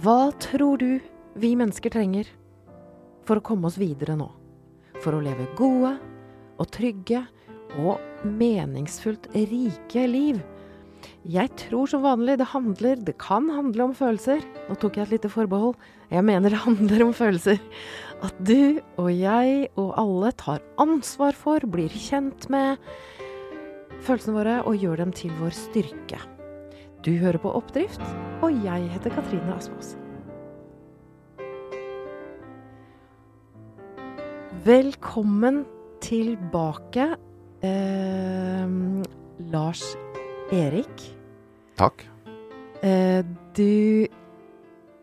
Hva tror du vi mennesker trenger for å komme oss videre nå? For å leve gode og trygge og meningsfullt rike liv? Jeg tror som vanlig det handler, det kan handle om følelser. Nå tok jeg et lite forbehold. Jeg mener det handler om følelser. At du og jeg og alle tar ansvar for, blir kjent med følelsene våre og gjør dem til vår styrke. Du hører på Oppdrift, og jeg heter Katrine Aspaas. Velkommen tilbake, eh, Lars Erik. Takk. Eh, du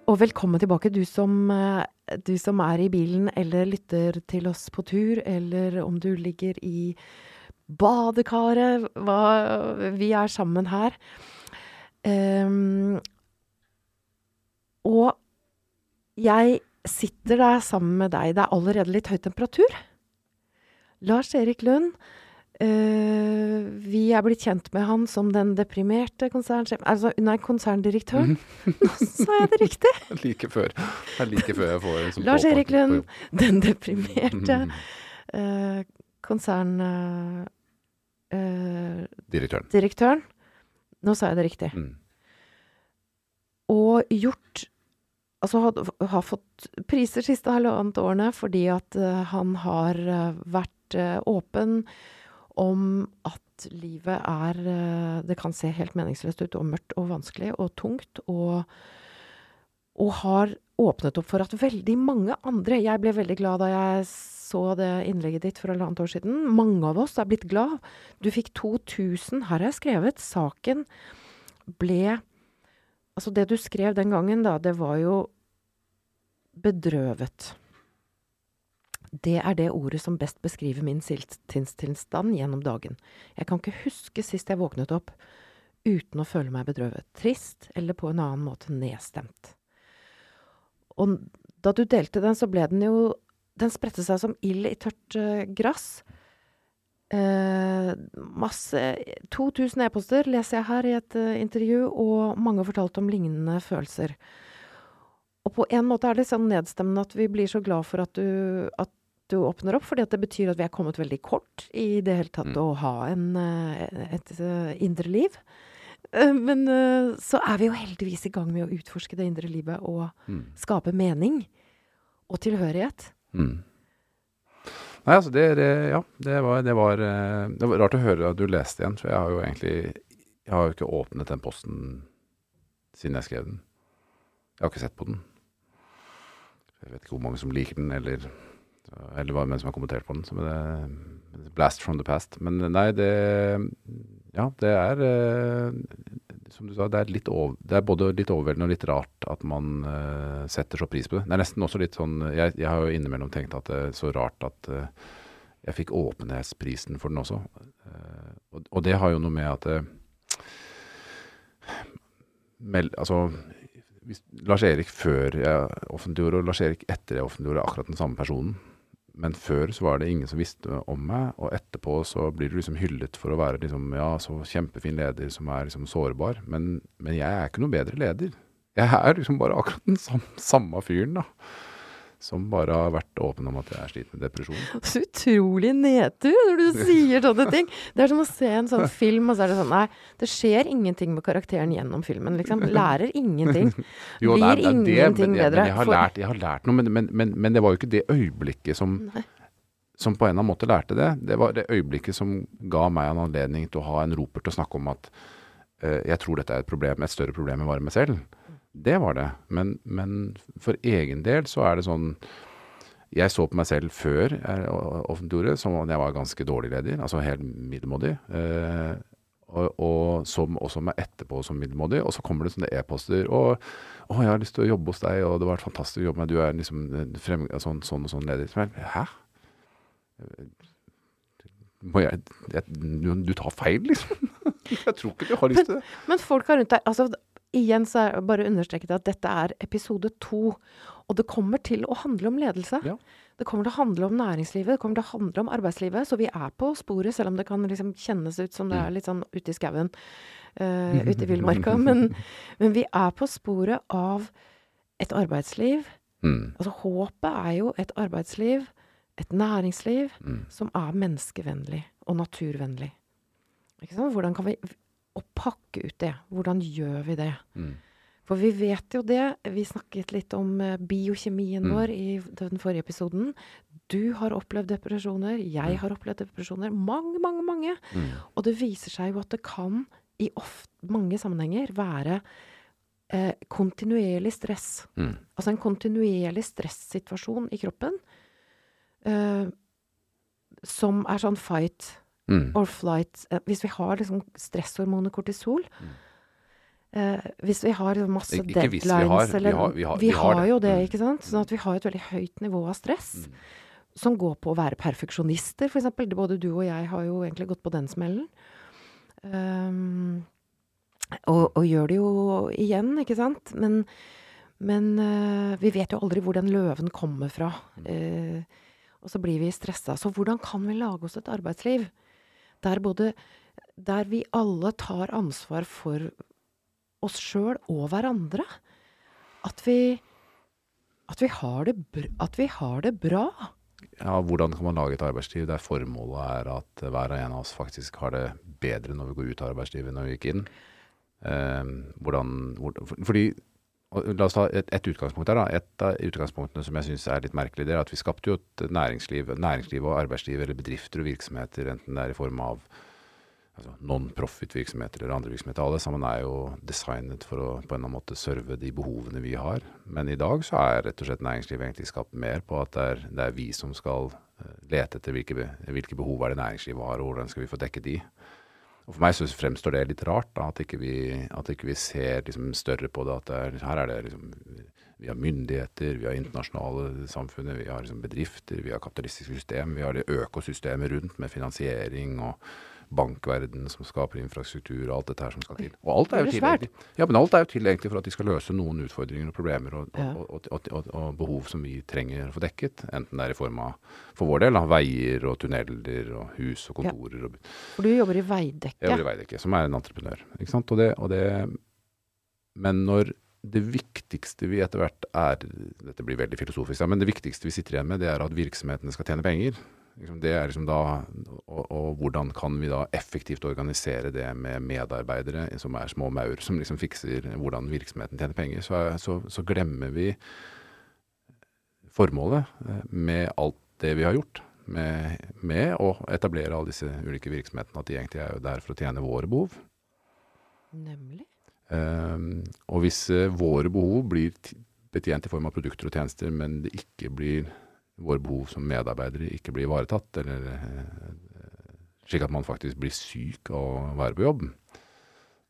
Og velkommen tilbake, du som, eh, du som er i bilen eller lytter til oss på tur, eller om du ligger i badekaret. Hva, vi er sammen her. Um, og jeg sitter der sammen med deg. Det er allerede litt høy temperatur. Lars Erik Lund. Uh, vi er blitt kjent med han som den deprimerte konsernsjef... Altså, nei, konserndirektøren. Nå sa jeg det riktig! like før. Like før jeg får sånn Lars Erik Lund, den deprimerte uh, konserndirektøren. Direktøren. Nå sa jeg det riktig. Mm. Og gjort Altså har, fått priser siste halvannet årene fordi at eh, han har eh, vært eh, åpen om at livet er Det kan se helt meningsløst ut og mørkt og vanskelig og tungt, og, og har åpnet opp for at veldig mange andre Jeg ble veldig glad da jeg så det innlegget ditt for halvannet år siden. Mange av oss er blitt glad. Du fikk 2000. Her har jeg skrevet. Saken ble Altså, det du skrev den gangen, da, det var jo bedrøvet. Det er det ordet som best beskriver min sinnstilstand gjennom dagen. Jeg kan ikke huske sist jeg våknet opp uten å føle meg bedrøvet, trist eller på en annen måte nedstemt. Og da du delte den, så ble den jo Den spredte seg som ild i tørt uh, gress. Eh, masse 2000 e-poster leser jeg her i et uh, intervju, og mange fortalte om lignende følelser. Og på en måte er det sånn nedstemmende at vi blir så glad for at du, at du åpner opp, fordi at det betyr at vi er kommet veldig kort i det hele tatt Mm. å ha en, eh, et eh, indre liv. Men så er vi jo heldigvis i gang med å utforske det indre livet og Mm. skape mening og tilhørighet. Mm. Nei, altså det, det Ja, det var, det, var, eh, det var rart å høre at du leste igjen, for jeg har jo egentlig Jeg har jo ikke åpnet den posten siden jeg skrev den. Jeg har ikke sett på den. Jeg vet ikke hvor mange som liker den, eller eller hva hvem som har kommentert på den. Så det, blast from the past. Men nei, det Ja, det er eh, Som du sa, det er, over, det er både litt overveldende og litt rart at man uh, setter så pris på det. Det er nesten også litt sånn Jeg, jeg har jo innimellom tenkt at det er så rart at uh, jeg fikk åpenhetsprisen for den også. Uh, og, og det har jo noe med at mel, Altså Lars Erik før jeg offentliggjorde, og Lars Erik etter jeg offentliggjorde, akkurat den samme personen. Men før så var det ingen som visste om meg, og etterpå så blir du liksom hyllet for å være liksom, ja, så kjempefin leder som er liksom sårbar. Men, men jeg er ikke noe bedre leder. Jeg er liksom bare akkurat den samme, samme fyren, da. Som bare har vært åpen om at jeg sliter med depresjon. Så utrolig nedtur når du sier sånne ting. Det er som å se en sånn film, og så er det sånn Nei, det skjer ingenting med karakteren gjennom filmen, liksom. Lærer ingenting. Jo, Blir det er- det er det, ingenting men, jeg- bedre. Jeg har, lært, jeg har lært noe, men, men, men, men det var jo ikke det øyeblikket som, Nei. som på en eller annen måte lærte det. Det var det øyeblikket som ga meg en anledning til å ha en roper til å snakke om at uh, jeg tror dette er et problem, et større problem enn bare meg selv. Det var det. Men, men for egen del så er det sånn Jeg så på meg selv før jeg offentliggjorde som om jeg var ganske dårlig leder, altså helt middelmådig. Eh, og, og så også meg etterpå som middelmådig. Og så kommer det sånne e-poster. Og 'Å, jeg har lyst til å jobbe hos deg, og det har vært fantastisk å jobbe med. Du er liksom eh, frem, sånn, sånn og sånn leder.' Hæ? Må jeg, jeg du, du tar feil, liksom. jeg tror ikke du har lyst til det. Men folk har rundt deg altså, Igjen så er bare understreket at dette er episode to. Og det kommer til å handle om ledelse. Ja. Det kommer til å handle om næringslivet, det kommer til å handle om arbeidslivet. Så vi er på sporet, selv om det kan liksom kjennes ut som det er litt sånn ute i skauen. uh, ute i villmarka. Men, men vi er på sporet av et arbeidsliv Mm. Altså håpet er jo et arbeidsliv, et næringsliv, Mm. som er menneskevennlig og naturvennlig. Hvordan kan vi Å pakke ut det. Hvordan gjør vi det? Mm. For vi vet jo det. Vi snakket litt om eh, biokjemien Mm. vår i den forrige episoden. Du har opplevd depresjoner. Jeg Mm. har opplevd depresjoner. Mange, mange, mange. Mm. Og det viser seg jo at det kan i ofte, mange sammenhenger være eh, kontinuerlig stress. Mm. Altså en kontinuerlig stressituasjon i kroppen. eh, som er sånn fight Mm. or flight. Eh, hvis vi har liksom stresshormonet kortisol eh, Hvis vi har liksom masse Ik- hvis vi har, deadlines vi har- vi har- vi har det. jo det, Mm. ikke sant? Sånn at vi har et veldig høyt nivå av stress. Mm. Som går på å være perfeksjonister, eksempel. Både du og jeg har jo egentlig gått på den smellen. Um, og, og gjør det jo igjen, ikke sant? Men, men uh, vi vet jo aldri hvor den løven kommer fra. Uh, og så blir vi stressa. Så hvordan kan vi lage oss et arbeidsliv der både Der vi alle tar ansvar for oss sjøl og hverandre? At vi at vi, har det, at vi har det bra. Ja, hvordan kan man lage et arbeidsliv der formålet er at hver og en av oss faktisk har det bedre når vi går ut av arbeidslivet når vi gikk inn? Eh, hvordan, hvor, fordi, La oss ta et, et utgangspunkt her. da. Et av utgangspunktene som jeg syns er litt merkelig, det er at vi skapte jo et næringsliv, næringsliv og arbeidsliv eller bedrifter og virksomheter, enten det er i form av altså non-profit-virksomheter eller andre virksomheter. Alle sammen er jo designet for å på en eller annen måte serve de behovene vi har. Men i dag så er rett og slett næringslivet egentlig skapt mer på at det er, det er vi som skal eh, lete etter hvilke, hvilke behov er det næringslivet har, og hvordan skal vi få dekket de. Og For meg så fremstår det litt rart, da, at ikke vi, at ikke vi ser liksom større på det. At det er, her er det liksom Vi har myndigheter, vi har internasjonale samfunnet, vi har liksom bedrifter, vi har kapitalistiske system, vi har det økosystemet rundt med finansiering og bankverden som skaper infrastruktur og alt dette her som skal til. Og alt er jo Det til svært. egentlig, ja, men alt er jo tilgjengelig for at de skal løse noen utfordringer og problemer og, og, og, og, og, og behov som vi trenger å få dekket. Enten det er i form av, for vår del, av veier og tunneler og hus og kontorer. og For du jobber i Veidekke. jeg jobber i Veidekke, som er en entreprenør. Ikke sant? Og det, og det, men når det viktigste vi etter hvert er Dette blir veldig filosofisk, men det viktigste vi sitter igjen med, det er at virksomhetene skal tjene penger. Liksom, Det er liksom da, og, og hvordan kan vi da effektivt organisere det med medarbeidere som er små maur, som liksom fikser hvordan virksomheten tjener penger. Så, så, så glemmer vi formålet eh, med alt det vi har gjort. Med, med å etablere alle disse ulike virksomhetene. At de egentlig er jo der for å tjene våre behov. Nemlig. Um, og hvis eh, våre behov blir betjent i form av produkter og tjenester, men det ikke blir våre behov som medarbeidere ikke blir ivaretatt, eller eh, slik at man faktisk blir syk av å være på jobb,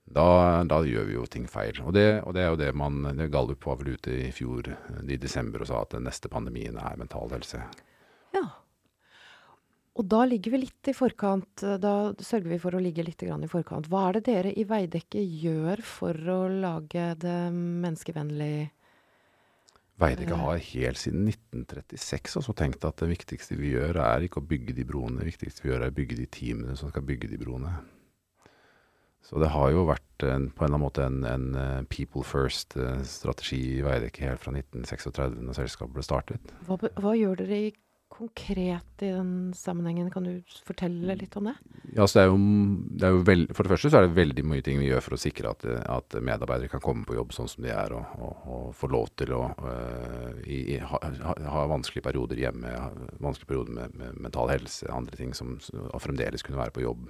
da, da gjør vi jo ting feil. Og det, og det er jo det man det Gallup var vel ute i fjor i desember og sa at den neste pandemien er mental helse. Ja. Og da ligger vi litt i forkant. Da sørger vi for å ligge litt i forkant. Hva er det dere i Veidekke gjør for å lage det menneskevennlig Veidekke har helt siden 1936 altså tenkt at det viktigste vi gjør er ikke å bygge de broene, det viktigste vi gjør er å bygge de teamene som skal bygge de broene. Så det har jo vært en, på en eller annen måte en, en eh, people first-strategi i Veidekke helt fra 1936 når selskapet ble startet. Hva, hva gjør dere i konkret i den sammenhengen? Kan du fortelle litt om det? Ja, det er jo, det er jo veld, For det første så er det veldig mye ting vi gjør for å sikre at, at medarbeidere kan komme på jobb sånn som de er, og, og, og få lov til å uh, i, ha, ha, vanskelige perioder hjemme, vanskelige perioder med, med mental helse, andre ting, som, fremdeles kunne være på jobb.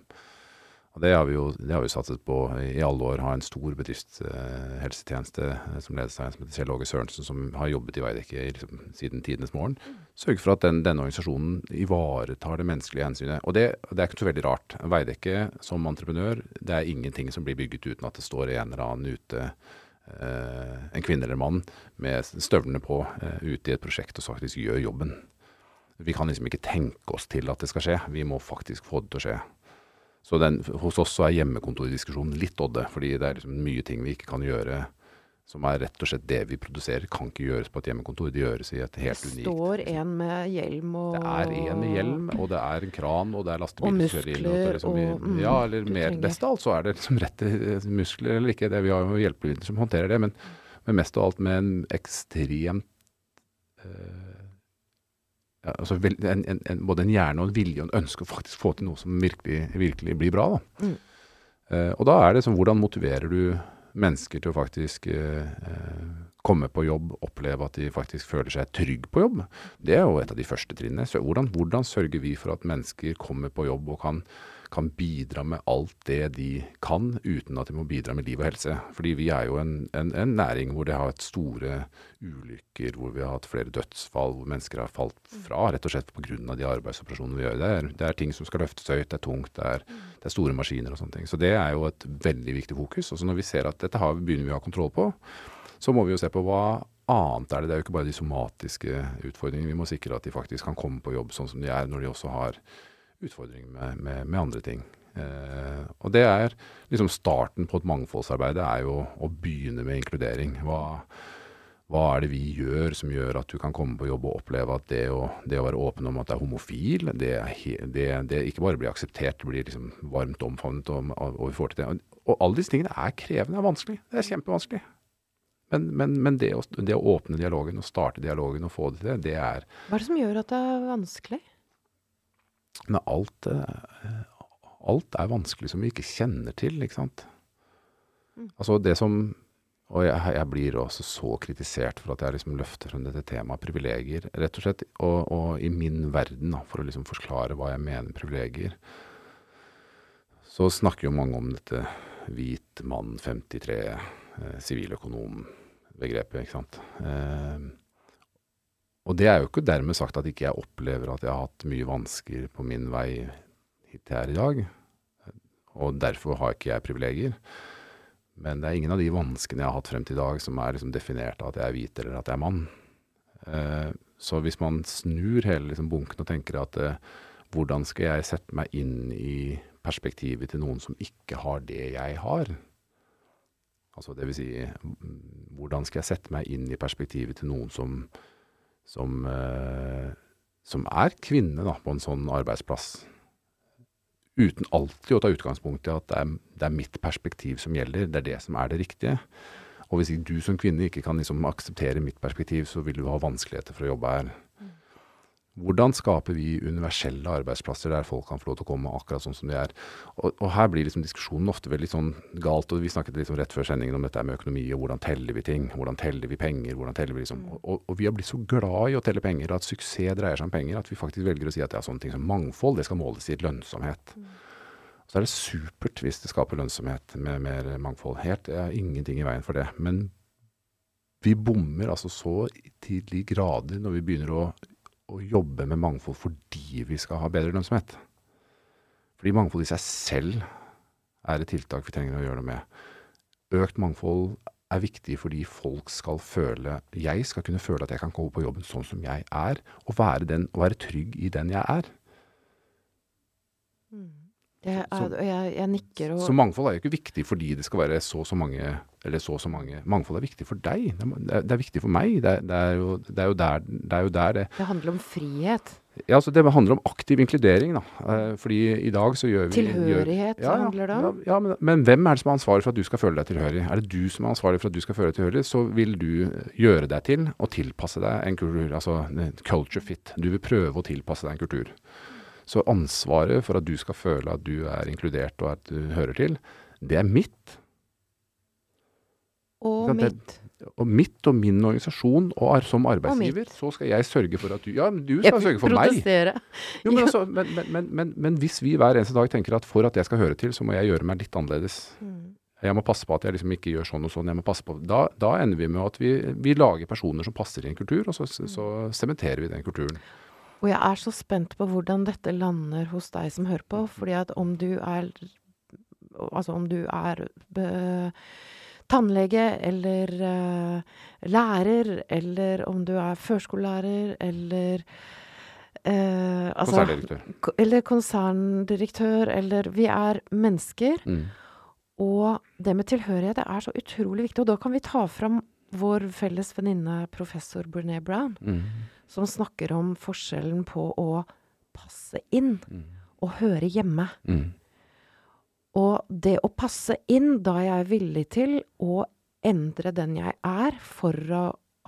Og det har vi jo det har vi satset på i alle år. Ha en stor bedriftshelsetjeneste eh, som ledes av en som heter Kjell Åge Sørensen, som har jobbet i Veidekke liksom, siden tidenes morgen. Sørge for at den, denne organisasjonen ivaretar det menneskelige hensynet. Og det, det er ikke så veldig rart. Veidekke som entreprenør, det er ingenting som blir bygget uten at det står en eller annen ute, Uh, en kvinne eller mann, med støvlene på uh, ute i et prosjekt og faktisk gjør jobben. Vi kan liksom ikke tenke oss til at det skal skje. Vi må faktisk få det til å skje. Så den, hos oss så er hjemmekontordiskusjonen litt odde, fordi det er liksom mye ting vi ikke kan gjøre som er rett og slett det vi produserer, kan ikke gjøres på et hjemmekontor. Det gjøres i et helt unikt Det unikt står en med hjelm og Det er en med hjelm, og det er en kran, og det er lastebil Og muskler inn. og liksom, og- ja, mm, eller du mer best av alt så er det liksom rett til muskler eller ikke. Det, vi har jo hjelpemidler som håndterer det, men, men mest av alt med en ekstremt eh, ja, altså en, en, en, både en hjerne og en vilje og en ønske å faktisk få til noe som virkelig, virkelig blir bra. Da. Mm. Eh, og da er det sånn, hvordan motiverer du mennesker til å faktisk eh, eh, komme på jobb, oppleve at de faktisk føler seg trygg på jobb? Det er jo et av de første trinnene. Så hvordan, hvordan sørger vi for at mennesker kommer på jobb og kan kan bidra med alt det de kan, uten at de må bidra med liv og helse. Fordi vi er jo en, en, en næring hvor det har vært store ulykker, hvor vi har hatt flere dødsfall, hvor mennesker har falt fra rett og slett pga. de arbeidsoperasjonene vi gjør. Det er, det er, ting som skal løftes høyt, det er tungt, det er, det er, store maskiner og sånne ting. Så det er jo et veldig viktig fokus. Og så når vi ser at dette har, begynner vi å ha kontroll på, så må vi jo se på hva annet er det. Det er jo ikke bare de somatiske utfordringene. Vi må sikre at de faktisk kan komme på jobb sånn som de er, når de også har utfordring med, med, med andre ting. Eh, og det er liksom starten på et mangfoldsarbeid. Det er jo å begynne med inkludering. Hva, hva, er det vi gjør som gjør at du kan komme på jobb og oppleve at det å, det å være åpen om at det er homofil, det, det, det ikke bare blir akseptert, det blir liksom varmt omfavnet, og, og, vi får til det. Og, og alle disse tingene er krevende, er vanskelig. Det er kjempevanskelig. Men, men, men å, det, å, åpne dialogen og starte dialogen og få det til, det er Hva er det som gjør at det er vanskelig? Men alt, eh, alt er vanskelig som vi ikke kjenner til, ikke sant. Mm. Altså det som Og jeg, jeg, blir også så kritisert for at jeg liksom løfter frem dette temaet privilegier. Rett og slett, og, og i min verden, da, for å liksom forklare hva jeg mener privilegier, så snakker jo mange om dette hvit mann 53, eh, siviløkonom-begrepet, ikke sant. Eh, og det er jo ikke dermed sagt at ikke jeg opplever at jeg har hatt mye vansker på min vei hit til her i dag. Og derfor har ikke jeg privilegier. Men det er ingen av de vanskene jeg har hatt frem til i dag som er liksom definert av at jeg er hvit eller at jeg er mann. Eh, så hvis man snur hele liksom bunken og tenker at eh, hvordan skal jeg sette meg inn i perspektivet til noen som ikke har det jeg har? Altså det vil si, hvordan skal jeg sette meg inn i perspektivet til noen som som, eh, som er kvinne da, på en sånn arbeidsplass. Uten alltid å ta utgangspunkt i at det er, det er, mitt perspektiv som gjelder, det er det som er det riktige. Og hvis du som kvinne ikke kan liksom akseptere mitt perspektiv, så vil du ha vanskeligheter for å jobbe her. Hvordan skaper vi universelle arbeidsplasser der folk kan få lov til å komme akkurat sånn som de er? Og, og her blir liksom diskusjonen ofte veldig sånn galt. og Vi snakket liksom rett før sendingen om dette med økonomi og hvordan teller vi ting. Hvordan teller vi penger? hvordan teller vi liksom, mm. og, og, vi har blitt så glad i å telle penger, at suksess dreier seg om penger, at vi faktisk velger å si at ja, sånne ting som mangfold det skal måles i lønnsomhet. Mm. Så er det supert hvis det skaper lønnsomhet med mer mangfold. Helt, det er ingenting i veien for det. Men vi bommer altså så til de grader når vi begynner å å jobbe med mangfold fordi vi skal ha bedre lønnsomhet. Fordi mangfold i seg selv er et tiltak vi trenger å gjøre noe med. Økt mangfold er viktig fordi folk skal føle Jeg skal kunne føle at jeg kan gå på jobben sånn som jeg er, og være, den, og være trygg i den jeg er. Jeg, jeg, jeg, nikker og Så mangfold er jo ikke viktig fordi det skal være så og så mange eller så og så mange. Mangfold er viktig for deg. Det er, det er viktig for meg. Det er, det, er jo, det er, jo, der, det er jo der det Det handler om frihet. Ja, altså det handler om aktiv inkludering, da. Eh, fordi i dag så gjør vi Tilhørighet gjør, ja, handler det om? Ja, ja men, men, hvem er det som er ansvarlig for at du skal føle deg tilhørig? Er det du som er ansvarlig for at du skal føle deg tilhørig, så vil du gjøre deg til og tilpasse deg en kultur. Altså culture fit. Du vil prøve å tilpasse deg en kultur. Så ansvaret for at du skal føle at du er inkludert og at du hører til, det er mitt. Og mitt. Og mitt og min organisasjon, og som arbeidsgiver, så skal jeg sørge for at du Ja, du skal sørge for meg. Jo, men, altså, men, men, men, men, hvis vi hver eneste dag tenker at for at jeg skal høre til, så må jeg gjøre meg litt annerledes. Mm. Jeg må passe på at jeg liksom ikke gjør sånn og sånn. jeg må passe på, Da, da ender vi med at vi, vi, lager personer som passer i en kultur, og så, så sementerer vi den kulturen. Og jeg er så spent på hvordan dette lander hos deg som hører på. fordi at om du er Altså om du er tannlege eller uh, lærer, eller om du er førskolelærer eller uh, altså, Konserndirektør. Eller konserndirektør, eller Vi er mennesker. Mm. Og det med tilhørighet er så utrolig viktig. Og da kan vi ta fram vår felles venninne professor Brené Brown. Mm som snakker om forskjellen på å passe inn og høre hjemme. Mm. Og det å passe inn, da er jeg villig til å endre den jeg er, for å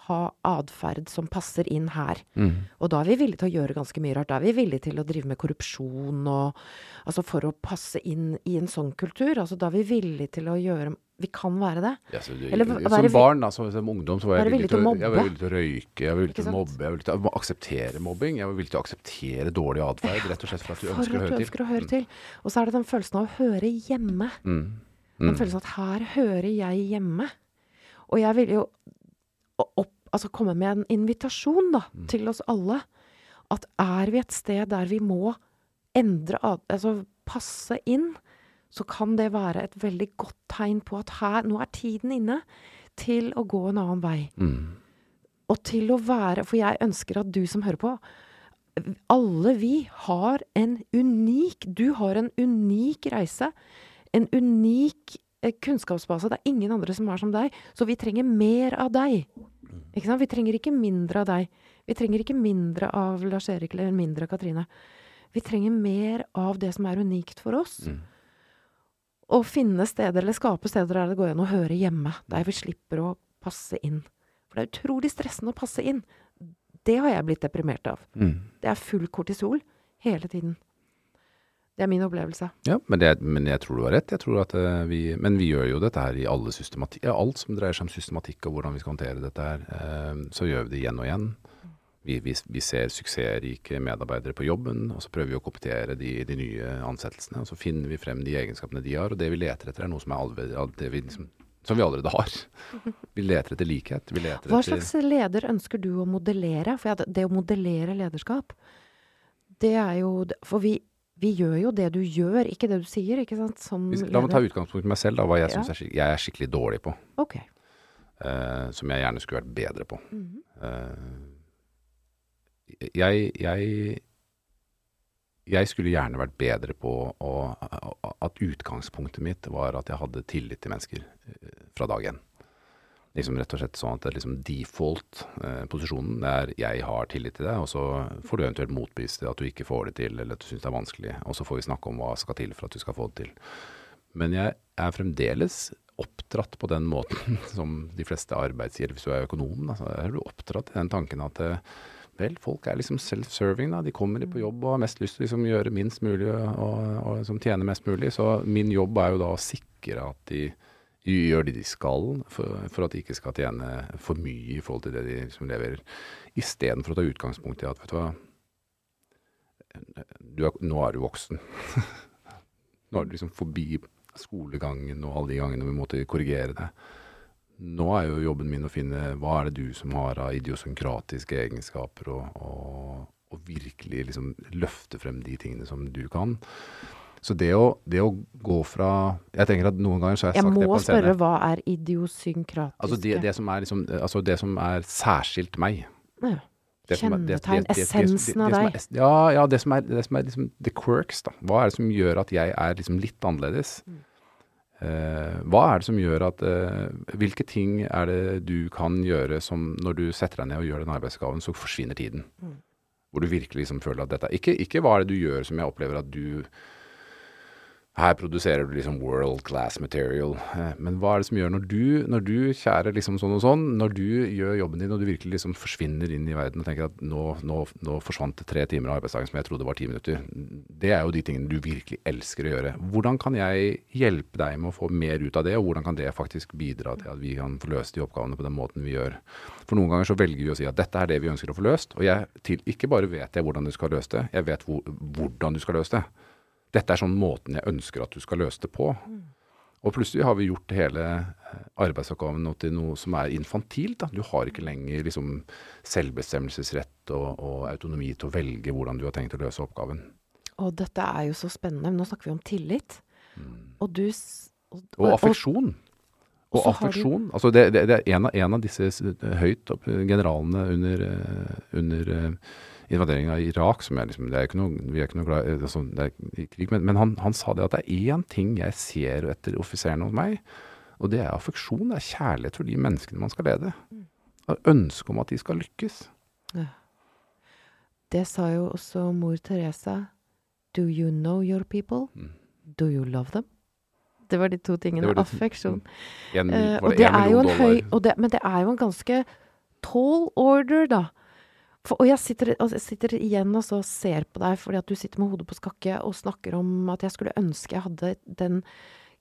ha atferd som passer inn her. Mm. Og da er vi villige til å gjøre ganske mye rart. Da er vi villige til å drive med korrupsjon og Altså for å passe inn i en sånn kultur. Altså da er vi villige til å gjøre Vi kan være det. Ja, så, Eller som være barn, da, som, som ungdom, så var jeg villig til, å, jeg var villig til å røyke, jeg var villig til å mobbe, jeg var villig til å akseptere mobbing. Jeg var villig til å akseptere dårlig atferd, rett og slett for at du ønsker å at du høre ønsker å høre til. Og så er det den følelsen av å høre hjemme. Mm. Den Mm. følelsen at her hører jeg hjemme. Og jeg vil jo opp, altså komme med en invitasjon da, Mm. til oss alle. At er vi et sted der vi må endre Altså passe inn, så kan det være et veldig godt tegn på at her, nå er tiden inne til å gå en annen vei. Mm. Og til å være For jeg ønsker at du som hører på Alle vi har en unik Du har en unik reise. En unik eh, kunnskapsbase. Det er ingen andre som er som deg. Så vi trenger mer av deg. Vi trenger ikke mindre av deg. Vi trenger ikke mindre av Lars Erik eller mindre av Katrine. Vi trenger mer av det som er unikt for oss. Mm. Og finne steder, eller skape steder der det går an å høre hjemme. Der vi slipper å passe inn. For det er utrolig stressende å passe inn. Det har jeg blitt deprimert av. Mm. Det er full kortisol hele tiden. Det er min opplevelse. Ja, men, det, men jeg tror du har rett. Jeg tror at eh, vi, men vi gjør jo dette her i alle systematikk, ja, alt som dreier seg om systematikk og hvordan vi skal håndtere dette her. eh, så gjør vi det igjen og igjen. Vi, vi, vi ser suksessrike medarbeidere på jobben, og så prøver vi å kopiere de, de nye ansettelsene. Og så finner vi frem de egenskapene de har, og det vi leter etter er noe som, er allerede, vi liksom, som vi allerede har. Vi leter etter likhet. Vi leter Hva etter slags leder ønsker du å modellere? For det å modellere lederskap, det er jo For vi, vi gjør jo det du gjør, ikke det du sier, ikke sant? Som La meg ta utgangspunkt i meg selv, da, hva jeg Ja. syns jeg er skikkelig dårlig på. Ok. Uh, som jeg gjerne skulle vært bedre på. Mm -hmm. uh, jeg, jeg Jeg skulle gjerne vært bedre på å, at utgangspunktet mitt var at jeg hadde tillit til mennesker eh, fra dag én. Liksom rett og slett sånn at det er liksom default-posisjonen er jeg har tillit til deg, og så får du eventuelt motbevise at du ikke får det til, eller at du syns det er vanskelig, og så får vi snakke om hva skal til for at du skal få det til. Men jeg er fremdeles oppdratt på den måten som de fleste arbeidsgivere, hvis du er økonom, da, er du oppdratt i den tanken at eh, vel, folk er liksom self-serving. De kommer på jobb og har mest lyst til å liksom gjøre minst mulig og, og, og liksom tjene mest mulig. Så min jobb er jo da å sikre at de gjør det de skal, for, for at de ikke skal tjene for mye i forhold til det de liksom leverer. Istedenfor å ta utgangspunkt i at, vet du hva du er, Nå er du voksen. nå er du liksom forbi skolegangen og alle de gangene vi måtte korrigere det. Nå er jo jobben min å finne hva er det du som har av idiosynkratiske egenskaper, og, og, og virkelig liksom løfte frem de tingene som du kan. Så det å, det å gå fra Jeg tenker at noen ganger så har jeg, Jeg sagt det på en scene. spørre, hva er idiosynkratiske Altså det, det, som er liksom, altså det som er særskilt meg. Ja. Kjennetegn, essensen av deg. Ja, ja, det som er, det som er liksom the quirks, da. Hva er det som gjør at jeg er liksom litt annerledes? Mm. Uh, hva er det som gjør at uh, Hvilke ting er det du kan gjøre som når du setter deg ned og gjør den arbeidsgaven, så forsvinner tiden? Mm. Hvor du virkelig liksom føler at dette ikke, ikke hva er det du gjør som jeg opplever at du her produserer du liksom world class material. Eh, Men hva er det som gjør når du, når du kjære liksom sånn og sånn, når du gjør jobben din og du virkelig liksom forsvinner inn i verden og tenker at nå, nå, nå forsvant det tre timer av arbeidsdagen som jeg trodde var ti minutter. Det er jo de tingene du virkelig elsker å gjøre. Hvordan kan jeg hjelpe deg med å få mer ut av det, og hvordan kan det faktisk bidra til at vi kan få løst de oppgavene på den måten vi gjør? For noen ganger så velger vi å si at dette er det vi ønsker å få løst, og jeg til, ikke bare vet jeg hvordan du skal løse det, jeg vet hvor, hvordan du skal løse det. Dette er sånn måten jeg ønsker at du skal løse det på. Og plutselig har vi gjort hele eh, arbeidsoppgaven nå til noe som er infantilt. Du har ikke lenger liksom selvbestemmelsesrett og, og autonomi til å velge hvordan du har tenkt å løse oppgaven. Og dette er jo så spennende. Nå snakker vi om tillit. Og du og, Mm. Og affeksjon. Og affeksjon. du-. Altså det, det, det er en av, en av disse høyt opp, generalene under, eh, under eh, invaderingen av Irak, som er liksom, det er ikke noe, vi er ikke noe glad altså, det er i krig, men, men han, han sa det at det er én ting jeg ser etter offiserene hos meg, og det er affeksjon, det er kjærlighet for de menneskene man skal lede. Og ønske om at de skal lykkes. Det sa jo også mor Teresa. Do you know your people? Mm. Do you love them? Det var de to tingene. Det Affeksjon. En, Eh, var og det er jo en høy det, Men det er jo en ganske tall order, da. For, og jeg sitter, og, jeg sitter igjen og så ser på deg fordi at du sitter med hodet på skakke og snakker om at jeg skulle ønske jeg hadde den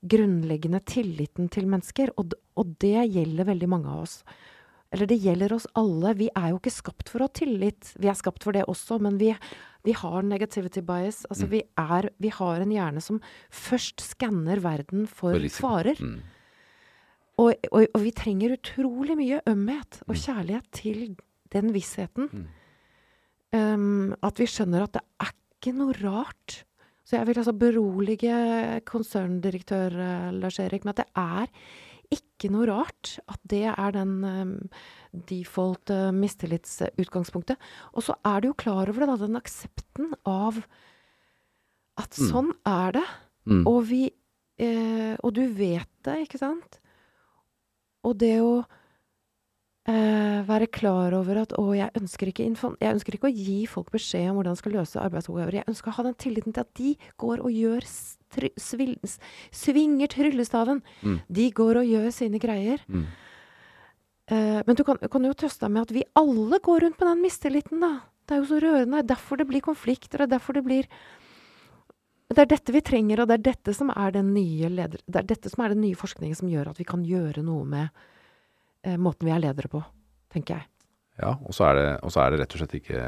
grunnleggende tilliten til mennesker. Og, og det gjelder veldig mange av oss. Eller det gjelder oss alle. Vi er jo ikke skapt for å ha tillit. Vi er skapt for det også, men vi, vi har negativity bias. Altså Mm. vi, er, vi har en hjerne som først skanner verden for, For farer. Mm. Og, og, og vi trenger utrolig mye ømhet og Mm. kjærlighet til den vissheten. Mm. Um, at vi skjønner at det er ikke noe rart. Så jeg vil altså berolige konserndirektør eh, Lars Erik med at det er ikke noe rart at det er den um, default uh, mistillitsutgangspunktet. Og så er du jo klar over det, da, den aksepten av at Mm. sånn er det. Mm. Og vi eh, Og du vet det, ikke sant? Og det å eh, være klar over at å, jeg ønsker, ikke jeg ønsker ikke å gi folk beskjed om hvordan de skal løse arbeidsoppgaver. Jeg ønsker å ha den tilliten til at de går og gjør Svinger tryllestaven. Mm. De går og gjør sine greier. Mm. Uh, men du kan, kan jo trøste deg med at vi alle går rundt med den mistilliten, da. Det er jo så rørende. Er derfor det blir konflikter, og derfor det blir Det er dette vi trenger, og det er dette som er den nye leder... Det er dette som er den nye forskningen som gjør at vi kan gjøre noe med måten vi er ledere på, tenker jeg. Ja, og så er, det, og så er det rett og slett ikke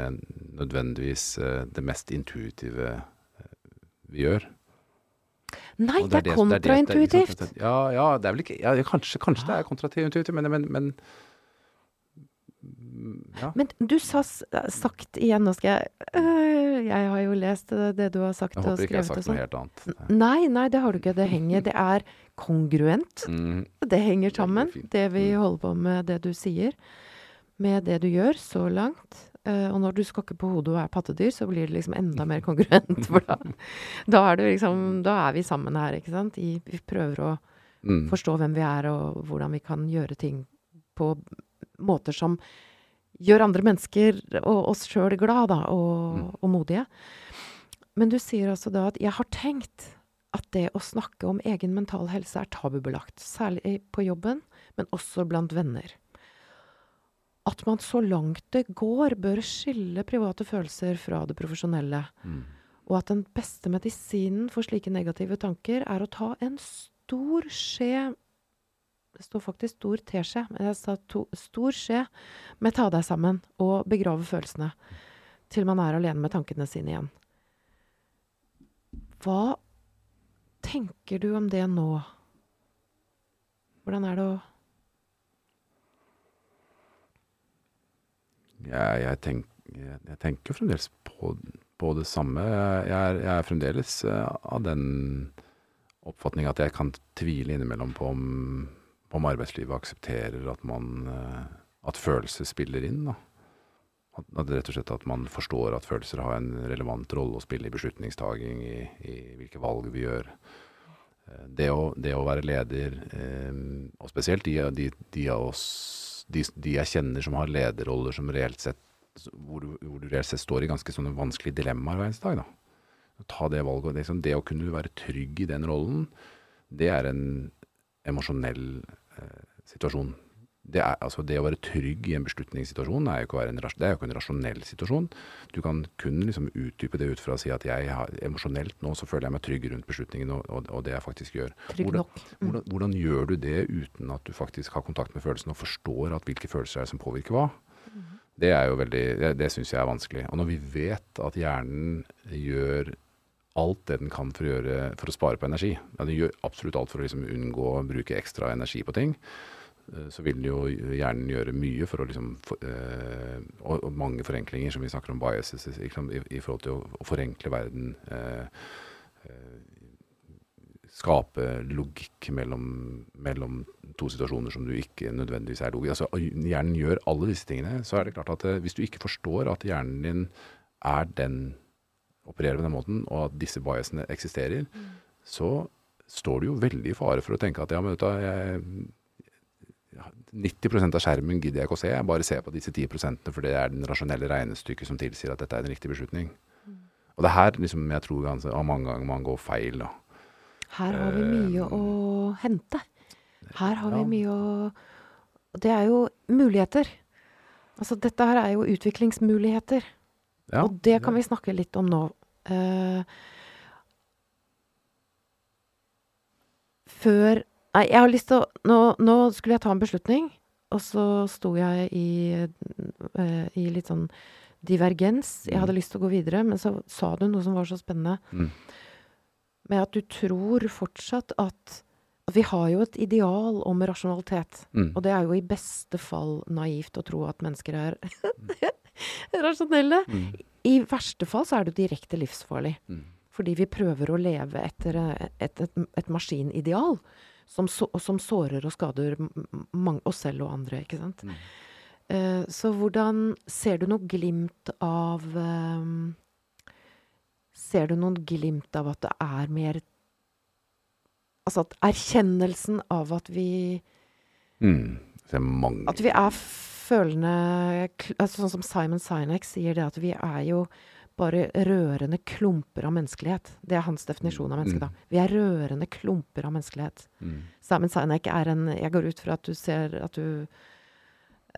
nødvendigvis eh, det mest intuitive eh, vi gjør. Nei, det er, det- det- kontraintuitivt. Ja, ja, det er vel ikke ja, Kanskje, kanskje det er kontraintuitivt, men, men, men ja. Men du sa sagt igjen, nå skal jeg øh, Jeg har jo lest det, du har sagt Jeg håper ikke jeg har sagt noe sånn. helt annet. Nei, nei, det har du ikke. Det henger Det er kongruent. Mm, Det henger sammen, det, det vi Mm. holder på med, det du sier, med det du gjør så langt. Uh, og når du skakker på hodet og er pattedyr, så blir det liksom enda mer kongruent. For da, da er liksom Da er vi sammen her, ikke sant? I, vi prøver å mm. forstå hvem vi er, og hvordan vi kan gjøre ting på måter som gjør andre mennesker og oss sjøl glad, da, og, Mm. og modige. Men du sier altså da at 'jeg har tenkt' at det å snakke om egen mental helse er tabubelagt. Særlig på jobben, men også blant venner. At man så langt det går, bør skille private følelser fra det profesjonelle. Mm. Og at den beste medisinen for slike negative tanker er å ta en stor skje Det står faktisk stor teskje, men jeg sa to, stor skje med ta deg sammen og begrave følelsene. Til man er alene med tankene sine igjen. Hva tenker du om det nå? Hvordan er det å Jeg, jeg, tenk, jeg, tenker fremdeles på, på det samme. Er, jeg er fremdeles eh, av den oppfatning at jeg kan tvile innimellom på om, om arbeidslivet aksepterer at man eh, at følelser spiller inn. Da. At, at rett og slett at man forstår at følelser har en relevant rolle å spille i beslutningstaking, i, i hvilke valg vi gjør. Eh, Det å, det å være leder, eh, og spesielt de, de, de av oss de, de jeg kjenner som har lederroller som reelt sett hvor hvor du reelt sett står i ganske sånne vanskelige dilemmaer hver eneste dag. Da. Ta det valget. Liksom, det å kunne være trygg i den rollen, det er en emosjonell situasjon. Det, er, altså, det å være trygg i en beslutningssituasjon er jo ikke, en, det er jo ikke en rasjonell situasjon. Du kan kun liksom utdype det ut fra å si at jeg har, emosjonelt nå så føler jeg meg trygg rundt beslutningen og, og, og det jeg faktisk gjør. trygg Hvordan- nok? Mm. Hvordan, hvordan gjør du det uten at du faktisk har kontakt med følelsene og forstår at hvilke følelser er det som påvirker hva? Det er jo veldig, det, det syns jeg er vanskelig. Og når vi vet at hjernen gjør alt det den kan for å, gjøre, for å spare på energi, ja, den gjør absolutt alt for å liksom unngå å bruke ekstra energi på ting, eh, så vil jo hjernen gjøre mye for å liksom for, øh, og, og mange forenklinger som vi snakker om biases i, i forhold til å, å forenkle verden. Øh, eh, skape logikk mellom, mellom to situasjoner som du ikke nødvendigvis er logisk. Altså, hjernen gjør alle disse tingene. Så er det klart at eh, hvis du ikke forstår at hjernen din er den opererer på den måten, og at disse biasene eksisterer, så står du jo veldig i fare for å tenke at ja, men vet du, jeg, 90% av skjermen gidder jeg ikke å se, jeg bare ser på disse 10% for det er den rasjonelle regnestykket som tilsier at dette er en riktig beslutning. Og det er her liksom, jeg tror ganske, mange ganger man går feil. da. Her har vi mye å hente. Her har vi mye å det er jo muligheter. Altså, dette her er jo utviklingsmuligheter. Ja, og det kan vi snakke litt om nå. Uh, før Nei, jeg har lyst til å nå, nå skulle jeg ta en beslutning, og så sto jeg i, uh, i litt sånn divergens. Jeg hadde Mm. lyst til å gå videre, men så sa du noe som var så spennende. Mm. Med at du tror fortsatt at at vi har jo et ideal om rasjonalitet. Mm. Og det er jo i beste fall naivt å tro at mennesker er rasjonelle. Mm. I verste fall så er det direkte livsfarlig. Mm. Fordi vi prøver å leve etter eh, et, et, et maskinideal som, så, som sårer og skader mange, oss selv og andre, ikke sant. Mm. Uh, så hvordan Ser du noe glimt av um, Ser du noen glimt av at det er mer Altså at erkjennelsen av at vi Mm. At vi er følende altså Sånn som Simon Sinek sier det at vi er jo bare rørende klumper av menneskelighet. Det er hans definisjon av menneske, da. Vi er rørende klumper av menneskelighet. Mm. Simon Sinek er en Jeg går ut fra at du ser at du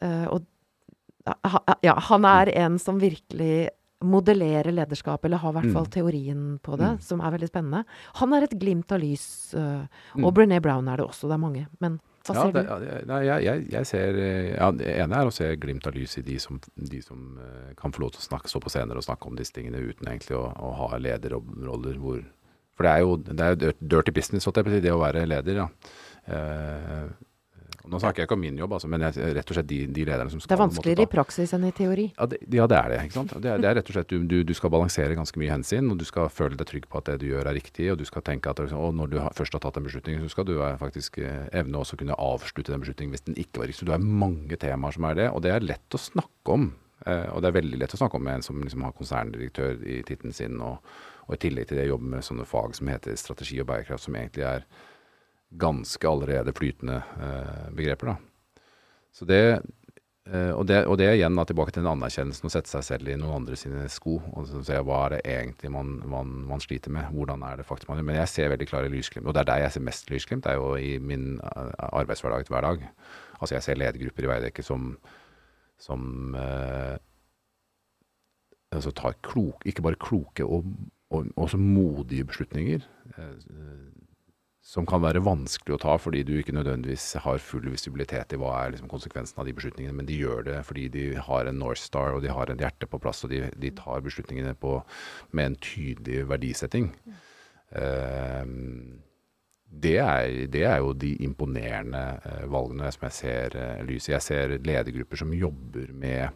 eh, Og ja, han er en som virkelig modellerer lederskap, eller har i hvert fall Mm. teorien på det, Mm. som er veldig spennende. Han er et glimt av lys. Mm. og Brené Brown er det også. Det er mange. Men hva Ja, ser det, du? nei, jeg, jeg, jeg ser eh, ja, Det ene er å se glimt av lys i de som, de som eh, kan få lov til å snakke, stå på scener og snakke om disse tingene uten egentlig å, å ha lederroller hvor For det er jo, det er jo dirty business, det å være leder. Ja. Og nå snakker jeg ikke om min jobb, altså, men jeg, rett og slett de, de lederne som skal Det er vanskeligere i praksis enn i teori. ja det, ja, det er det. ikke sant? Det er, det er rett og slett du, du, skal balansere ganske mye hensyn, og du skal føle deg trygg på at det du gjør er riktig, og du skal tenke at liksom, når du har, først har tatt en beslutning, så skal du eh, faktisk eh, evne også kunne avslutte den beslutningen hvis den ikke var riktig. Så det er mange temaer som er det, og det er lett å snakke om. Eh, og det er veldig lett å snakke om med en som liksom har konserndirektør i tittelen sin, og, og i tillegg til det jobber med sånne fag som heter strategi og bærekraft, som egentlig er ganske allerede flytende eh, begreper. da. Så det, eh, og, det, og det er igjen da, tilbake til den anerkjennelsen å sette seg selv i noen andre sine sko. og se Hva er det egentlig man, man, man sliter med? Hvordan er det faktisk man gjør? Men jeg ser veldig klare lysglimt. Og det er der jeg ser mest lysglimt. Det er jo i min arbeidshverdag arbeidshverdag hver dag. Altså jeg ser ledergrupper i Veidekke som, som eh, altså tar klok, ikke bare kloke og, og også modige beslutninger. Eh, som kan være vanskelig å ta fordi du ikke nødvendigvis har full visibilitet i hva er liksom konsekvensen av de beslutningene, men de gjør det fordi de har en North Star og de har en hjerte på plass, og de, de tar beslutningene på, med en tydelig verdisetting. Uh, det, er, det er jo de imponerende eh, valgene som jeg ser uh, lyset. Jeg ser ledergrupper som jobber med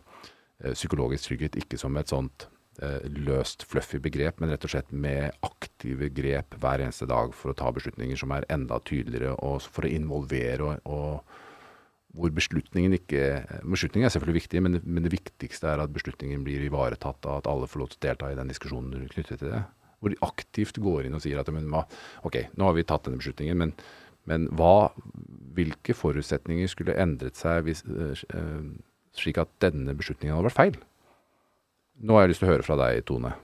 psykologisk trygghet, ikke som et sånt løst, fluffy begrep, men rett og slett med aktive grep hver eneste dag for å ta beslutninger som er enda tydeligere, og for å involvere og, og hvor beslutningen ikke Beslutningen er selvfølgelig viktig, men, men det viktigste er at beslutningen blir ivaretatt, av at alle får lov til å delta i den diskusjonen knyttet til det. Hvor de aktivt går inn og sier at men, ok, nå har vi tatt denne beslutningen, men, men hva, hvilke forutsetninger skulle endret seg hvis, eh, slik at denne beslutningen hadde vært feil? Nå har jeg lyst til å høre fra deg, Tone.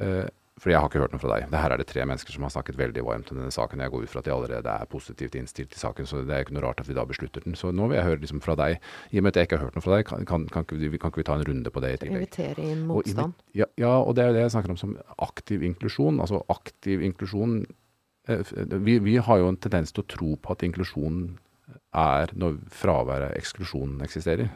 Eh, for jeg har ikke hørt noe fra deg. Det her er det tre mennesker som har snakket veldig varmt om denne saken. Jeg går ut fra at de allerede er positivt innstilt til saken, så det er ikke noe rart at vi da beslutter den. Så nå vil jeg høre liksom fra deg. I og med at jeg ikke har hørt noe fra deg, kan, kan, kan, kan ikke vi ta en runde på det i tillegg? Invitere inn Og motstand. Ja, ja, og det er jo det jeg snakker om som aktiv inklusjon. Altså aktiv inklusjon eh, vi, vi har jo en tendens til å tro på at inklusjon er når fraværet av eksklusjon eksisterer.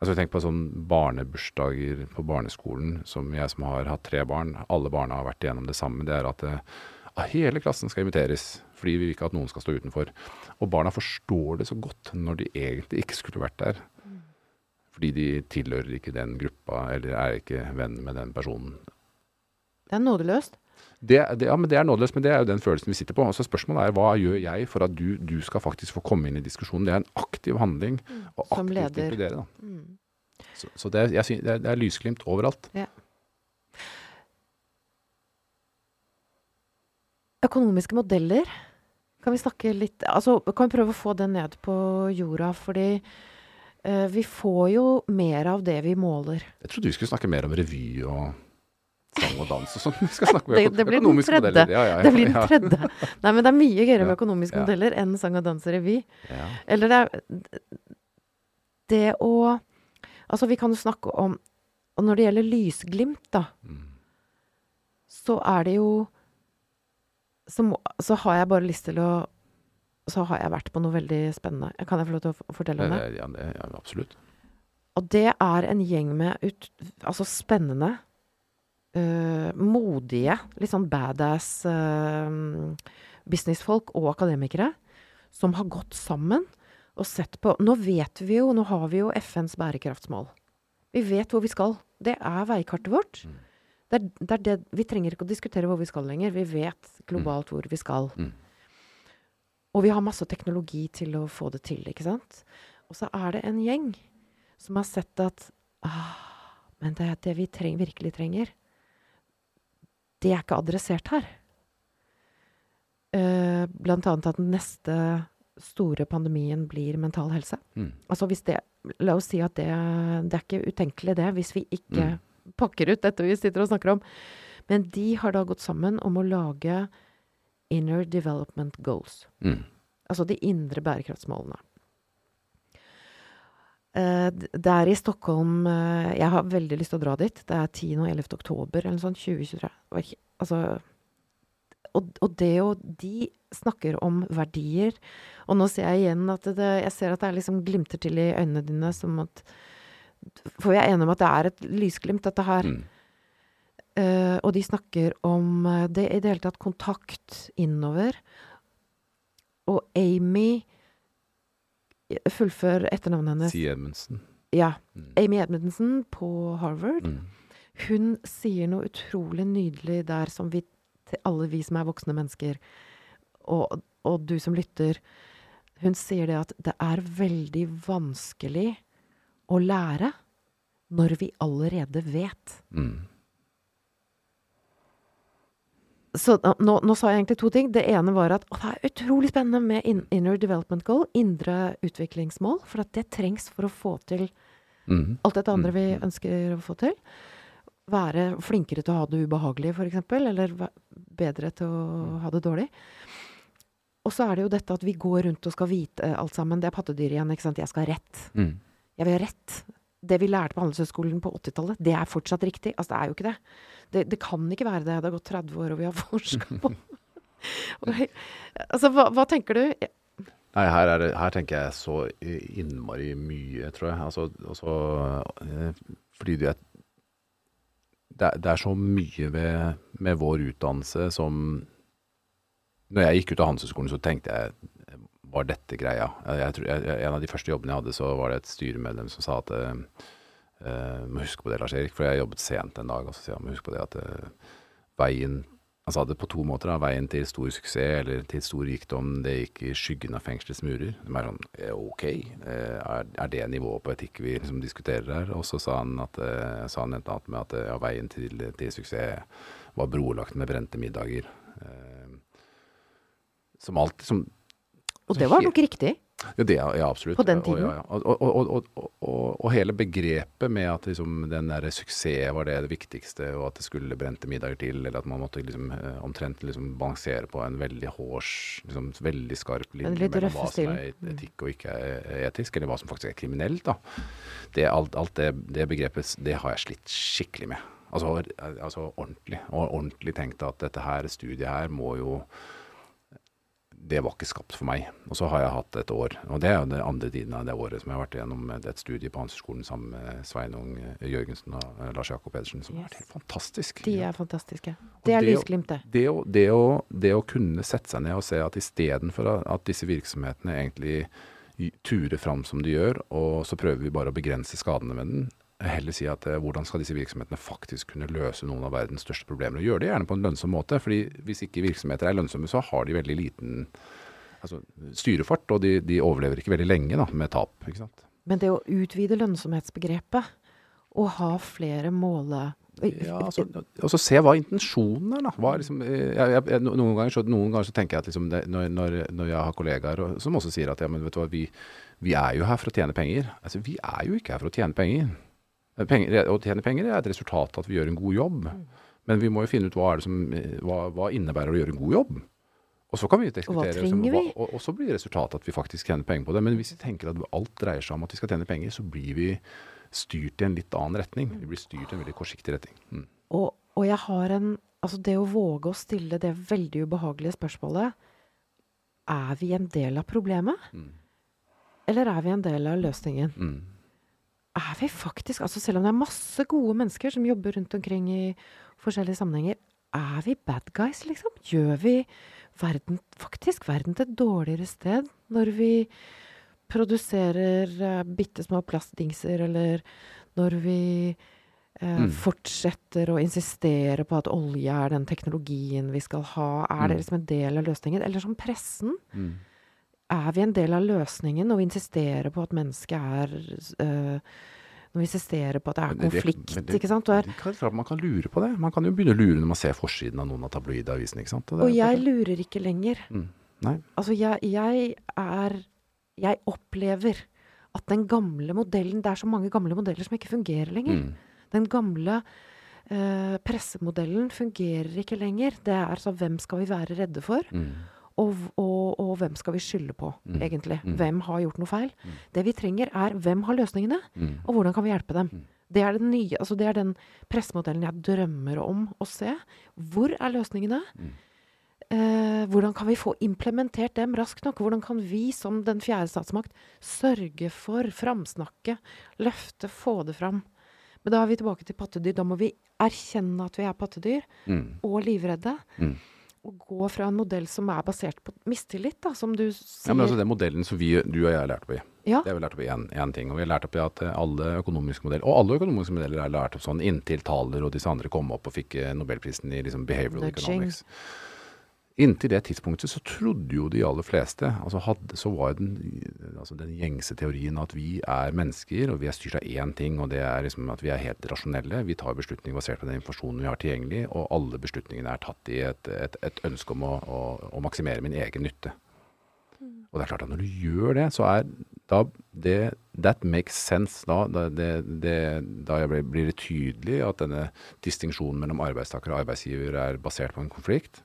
Altså Tenk på sånn barnebursdager på barneskolen, som jeg som har hatt tre barn. Alle barna har vært igjennom det samme. Det er at det, ah, hele klassen skal inviteres, fordi vi vil ikke at noen skal stå utenfor. Og barna forstår det så godt når de egentlig ikke skulle vært der. Fordi de tilhører ikke den gruppa, eller er ikke venn med den personen. Det er nådeløst. Det, det, ja, men det er nådeløst, men det er jo den følelsen vi sitter på. Så spørsmålet er hva gjør jeg for at du, du skal faktisk få komme inn i diskusjonen. Det er en aktiv handling. Og Som aktivt leder. inkludere. Da. Mm. Så, så det, er- synes, det, er, det er lysglimt overalt. Økonomiske modeller. Kan vi snakke litt Altså, kan vi prøve å få det ned på jorda? Fordi uh, vi får jo mer av det vi måler. Jeg trodde vi skulle snakke mer om revy og sang og dans og sånn. Vi skal snakke om Det, det blir den økonomiske modeller. Ja, ja, ja, Det blir den tredje. Nei, men det er mye gøyere med økonomiske modeller enn sang og dans og revy. Ja. Eller det er det å Altså, vi kan jo snakke om Og når det gjelder lysglimt, da, Mm. så er det jo så, må, så har jeg bare lyst til å Så har jeg vært på noe veldig spennende. Kan jeg få lov til å fortelle om det? Ja, det, ja, absolutt. Og det er en gjeng med ut, altså spennende, øh, modige, litt sånn badass uh, businessfolk og akademikere som har gått sammen og sett på Nå vet vi jo, nå har vi jo FNs bærekraftsmål. Vi vet hvor vi skal. Det er veikartet vårt. Mm. Det er, det er det, vi trenger ikke å diskutere hvor vi skal lenger. Vi vet globalt hvor vi skal. Mm. Og vi har masse teknologi til å få det til, ikke sant? Og så er det en gjeng som har sett at ah, Men det, det vi treng, virkelig trenger, det er ikke adressert her. Eh, blant annet at den neste store pandemien blir mental helse. Mm. Altså hvis det La oss si at det, det er ikke utenkelig, det, hvis vi ikke Mm. pakker ut dette vi sitter og snakker om. Men de har da gått sammen om å lage Inner Development Goals. Mm. Altså de indre bærekraftsmålene. Eh, det er i Stockholm eh, Jeg har veldig lyst til å dra dit. Det er 10. og 11. oktober eller noe sånt. 2023. Det var Altså og, og det jo De snakker om verdier. Og nå ser jeg igjen at det Jeg ser at det er liksom glimter til i øynene dine som at For vi er enige om at det er et lysglimt, dette her. Mm. Uh, og de snakker om det i det hele tatt kontakt innover. Og Amy Fullfør etternavnet hennes. Si Edmundsen. Ja. Mm. Amy Edmundsen på Harvard. Mm. Hun sier noe utrolig nydelig der som vi til alle vi som er voksne mennesker, og, og du som lytter Hun sier det at det er veldig vanskelig å lære når vi allerede vet. Mm. Så nå, nå sa jeg egentlig to ting. Det ene var at å, det er utrolig spennende med in inner development goal, indre utviklingsmål, for at det trengs for å få til Mm. alt dette andre vi Mm. ønsker å få til. Være flinkere til å ha det ubehagelig, f.eks., eller bedre til å ha det dårlig. Og så er det jo dette at vi går rundt og skal vite alt sammen. Det er pattedyr igjen, ikke sant. Jeg skal ha rett. Mm. Jeg vil ha rett. Det vi lærte på Handelshøyskolen på 80-tallet, det er fortsatt riktig. Altså, det er jo ikke det. Det, det kan ikke være det. Det har gått 30 år, og vi har forska på Altså, hva, hva tenker du? Nei, her, er det, her tenker jeg så innmari mye, tror jeg. Altså, altså eh, fordi det, er- det er så mye ved, med vår utdannelse som Når jeg gikk ut av Handelshøyskolen, så tenkte jeg Var dette greia? Jeg, tror- jeg, en av de første jobbene jeg hadde, så var det et styremedlem som sa at eh, Må huske på det, Lars Erik, for jeg jobbet sent en dag. Og så sier han må huske på det at uh, veien Han sa det på to måter. Da. Veien til stor suksess eller til stor rikdom, det gikk i skyggen av fengselets murer. Det er sånn, ok, er, er det nivået på etikk vi liksom diskuterer her? Og så sa han, at, uh, sa han enten annet med at ja, veien til, til suksess var brolagt med brente middager. Som alltid som Og det var nok riktig. ja, det, ja, absolutt. På den tiden. Og, ja, og, og, og, og, hele begrepet med at liksom, den der suksess var det, det viktigste, og at det skulle brente middager til, eller at man måtte liksom, eh, omtrent liksom balansere på en veldig hårs, liksom, veldig skarp linje mellom hva som er etikk og ikke er etisk, eller hva som faktisk er kriminelt. Da. Det, alt alt det, det begrepet, det har jeg slitt skikkelig med. Altså, altså ordentlig. Og ordentlig tenkte at dette her studiet her må jo det var ikke skapt for meg. Og så har jeg hatt et år, og det er jo den andre tiden av det året som jeg har vært gjennom et studie på Handelshøyskolen sammen med Sveinung eh, Jørgensen og eh, Lars Jakob Pedersen, som har vært helt fantastisk. De er fantastiske. Det er det det. Det det, å, det å kunne sette seg ned og se at istedenfor at disse virksomhetene egentlig turer fram som de gjør, og så prøver vi bare å begrense skadene med den, heller si at eh, hvordan skal disse virksomhetene faktisk kunne løse noen av verdens største problemer, og gjøre det gjerne på en lønnsom måte. fordi hvis ikke virksomheter er lønnsomme, så har de veldig liten altså, styrefart, og de, de overlever ikke veldig lenge da, med tap. ikke sant? Men det å utvide lønnsomhetsbegrepet og ha flere måle... Ja, altså, og så se hva intensjonen er, da. Hva er liksom, eh, jeg, jeg, jeg, noen, ganger så, noen ganger så tenker jeg at liksom det, når, når, når jeg har kollegaer og, som også sier at ja, men vet du hva, vi, vi er jo her for å tjene penger. Altså, vi er jo ikke her for å tjene penger. Penger, å tjene penger er et resultat av at vi gjør en god jobb. Men vi må jo finne ut hva, er det som, hva, hva innebærer å gjøre en god jobb. Og så kan vi diskutere, og, og, og så blir resultatet at vi faktisk tjener penger på det. Men hvis vi tenker at alt dreier seg om at vi skal tjene penger, så blir vi styrt i en litt annen retning. Vi blir styrt i en veldig kortsiktig retning. Mm. Og, og jeg har en Altså, det å våge å stille det veldig ubehagelige spørsmålet Er vi en del av problemet? Mm. Eller er vi en del av løsningen? Mm. Er vi faktisk altså Selv om det er masse gode mennesker som jobber rundt omkring i forskjellige sammenhenger, er vi bad guys, liksom? Gjør vi verden, faktisk verden til et dårligere sted når vi produserer uh, bitte små plastdingser, eller når vi uh, Mm. fortsetter å insistere på at olje er den teknologien vi skal ha? Er det Mm. liksom en del av løsningen? Eller som pressen? Mm. Er vi en del av løsningen når vi insisterer på at mennesket er eh, Når vi insisterer på at det er det- konflikt, men det- ikke sant? Og, er, Det er Man kan lure på det. Man kan jo begynne å lure når man ser forsiden av noen av tabloidavisene. ikke sant? det er og jeg lurer ikke lenger. Mm. Altså, jeg, jeg er Jeg opplever at den gamle modellen Det er så mange gamle modeller som ikke fungerer lenger. Mm. Den gamle eh, pressemodellen fungerer ikke lenger. Det er sånn hvem skal vi være redde for? Mm. Og, og, og hvem skal vi skylde på, Mm. egentlig? Mm. Hvem har gjort noe feil? Mm. Det vi trenger, er hvem har løsningene? Mm. Og hvordan kan vi hjelpe dem? Mm. Det er den nye, altså det er den pressemodellen jeg drømmer om å se. Hvor er løsningene? Mm. Eh, hvordan kan vi få implementert dem raskt nok? Hvordan kan vi som den fjerde statsmakt sørge for, framsnakke, løfte, få det fram? Men da er vi tilbake til pattedyr. Da må vi erkjenne at vi er pattedyr, og livredde. Og gå fra en modell som er basert på mistillit, da, som du sier. Ja, men altså Den modellen som vi, du og jeg har lært opp i, Ja. det har vi lært opp i én ting. Og vi har lært opp i at eh, alle økonomiske modeller, og alle økonomiske modeller er lært opp sånn inntil Thaler og disse andre kom opp og fikk eh, nobelprisen i liksom behavioral Nudging. economics. Inntil det tidspunktet så trodde jo de aller fleste altså hadde, Så var den, altså den gjengse teorien at vi er mennesker, og vi er styrt av én ting, og det er liksom at vi er helt rasjonelle. Vi tar beslutninger basert på den informasjonen vi har tilgjengelig, og alle beslutningene er tatt i et, et, et ønske om å, å, å maksimere min egen nytte. Og det er klart at når du gjør det, så er da det That makes sense. Da, det, det, da blir blir det tydelig at denne distinksjonen mellom arbeidstaker og arbeidsgiver er basert på en konflikt.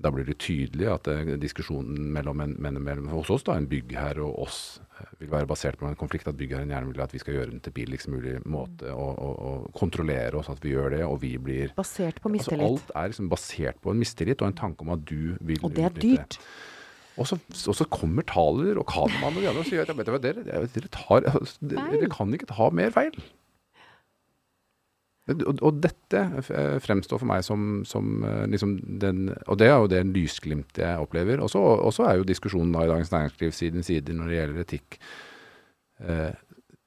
Da blir det tydelig at eh, diskusjonen mellom, en, mellom hos oss, da, en byggherre og oss, eh, vil være basert på en konflikt. At byggherren gjerne vil at vi skal gjøre den til billigst mulig måte, og, og, og kontrollere oss at vi gjør det, og vi blir Basert på Altså, mistillit. alt er liksom basert på en mistillit og en tanke om at du vil og det er dyrt. og så, og så kommer Thaler og Kanemann og de andre og sier at dere, dere, tar, altså, dere, dere kan ikke ta mer feil. Og, og dette eh, fremstår for meg som, som eh, liksom den Og det er jo det lysglimtet jeg opplever. Og så er jo diskusjonen da i Dagens Næringsliv siden sider når det gjelder etikk. Eh,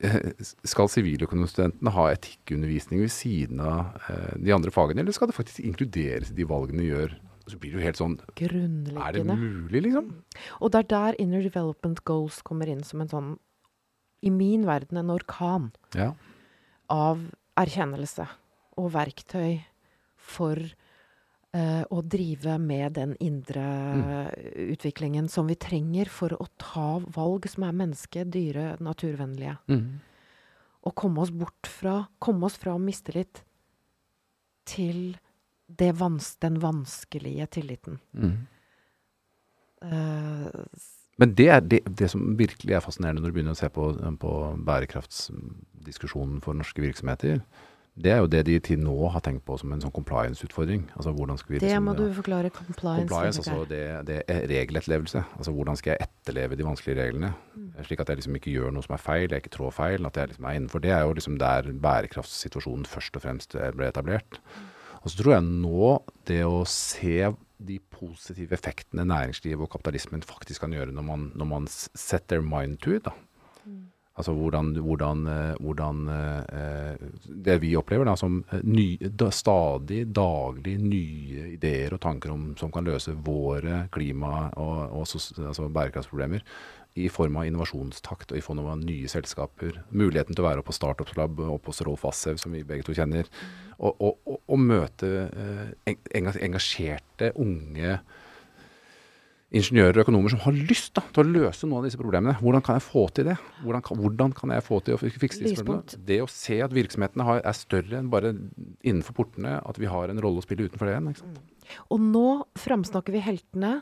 skal siviløkonomstudentene ha etikkundervisning ved siden av eh, de andre fagene, eller skal det faktisk inkluderes i de valgene de gjør? Så blir det jo helt sånn Er det mulig, liksom? Og det er der Inner Development Goals kommer inn som en sånn, i min verden, en orkan Ja. av erkjennelse og verktøy for uh, å drive med den indre utviklingen som vi trenger for å ta valg som er menneske-, dyre-, naturvennlige. Mm. Og komme oss bort fra Komme oss fra mistillit til det vans den vanskelige tilliten. Mm. Eh, Men det er det, det som virkelig er fascinerende når du begynner å se på, på bærekraftsdiskusjonen for norske virksomheter. Det er jo det de til nå har tenkt på som en sånn compliance-utfordring. Altså hvordan skal vi det liksom, må du forklare. Compliance. Compliance, altså det, det er regeletterlevelse. Altså hvordan skal jeg etterleve de vanskelige reglene? Mm. Slik at jeg liksom ikke gjør noe som er feil, jeg ikke trår feil. At jeg liksom er innenfor. Det er jo liksom der bærekraftssituasjonen først og fremst ble etablert. Og så tror jeg nå det å se de positive effektene næringslivet og kapitalismen faktisk kan gjøre når man, når man set their mind to it, da. Mm. Altså hvordan, hvordan, eh, hvordan eh, Det vi opplever da som eh, ny, stadig, daglig nye ideer og tanker om, som kan løse våre klima- og, og altså bærekraftsproblemer i form av innovasjonstakt og i form av nye selskaper. Muligheten til å være oppe på Startups Lab, oppe hos Rolf Assev, som vi begge to kjenner. Og, og, og, og møte eh, engasjerte, unge ingeniører og økonomer som har lyst da, til å løse noen av disse problemene. Hvordan kan jeg få til det? Hvordan kan, hvordan kan jeg få til å fikse disse problemene? Det å se at virksomhetene har, er større enn bare innenfor portene, at vi har en rolle å spille utenfor det igjen. sant? Og nå framsnakker vi heltene.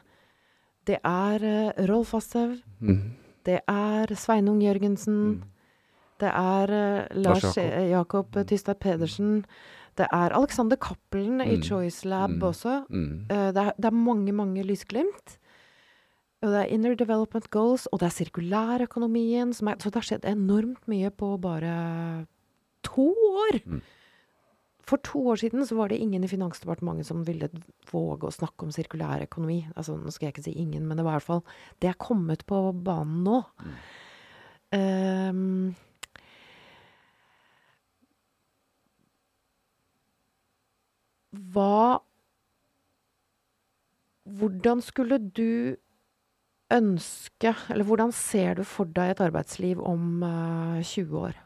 Det er uh, Rolf Assev. Mm. Det er Sveinung Jørgensen. Mm. Det er uh, Lars Jakob, Jakob mm. Tystad Pedersen. Det er Alexander Cappelen i mm. Choice Lab mm. også. Uh, det, er, det, er, mange, mange lysglimt. Og det er Inner Development Goals, og det er sirkulærøkonomien som er Så det har skjedd enormt mye på bare to år! For to år siden så var det ingen i Finansdepartementet som ville våge å snakke om sirkulærøkonomi. Altså, nå skal jeg ikke si ingen, men det var i hvert fall Det er kommet på banen nå. Mm. Um, hva Hvordan skulle du ønske Eller hvordan ser du for deg et arbeidsliv om uh, eh, 20 år?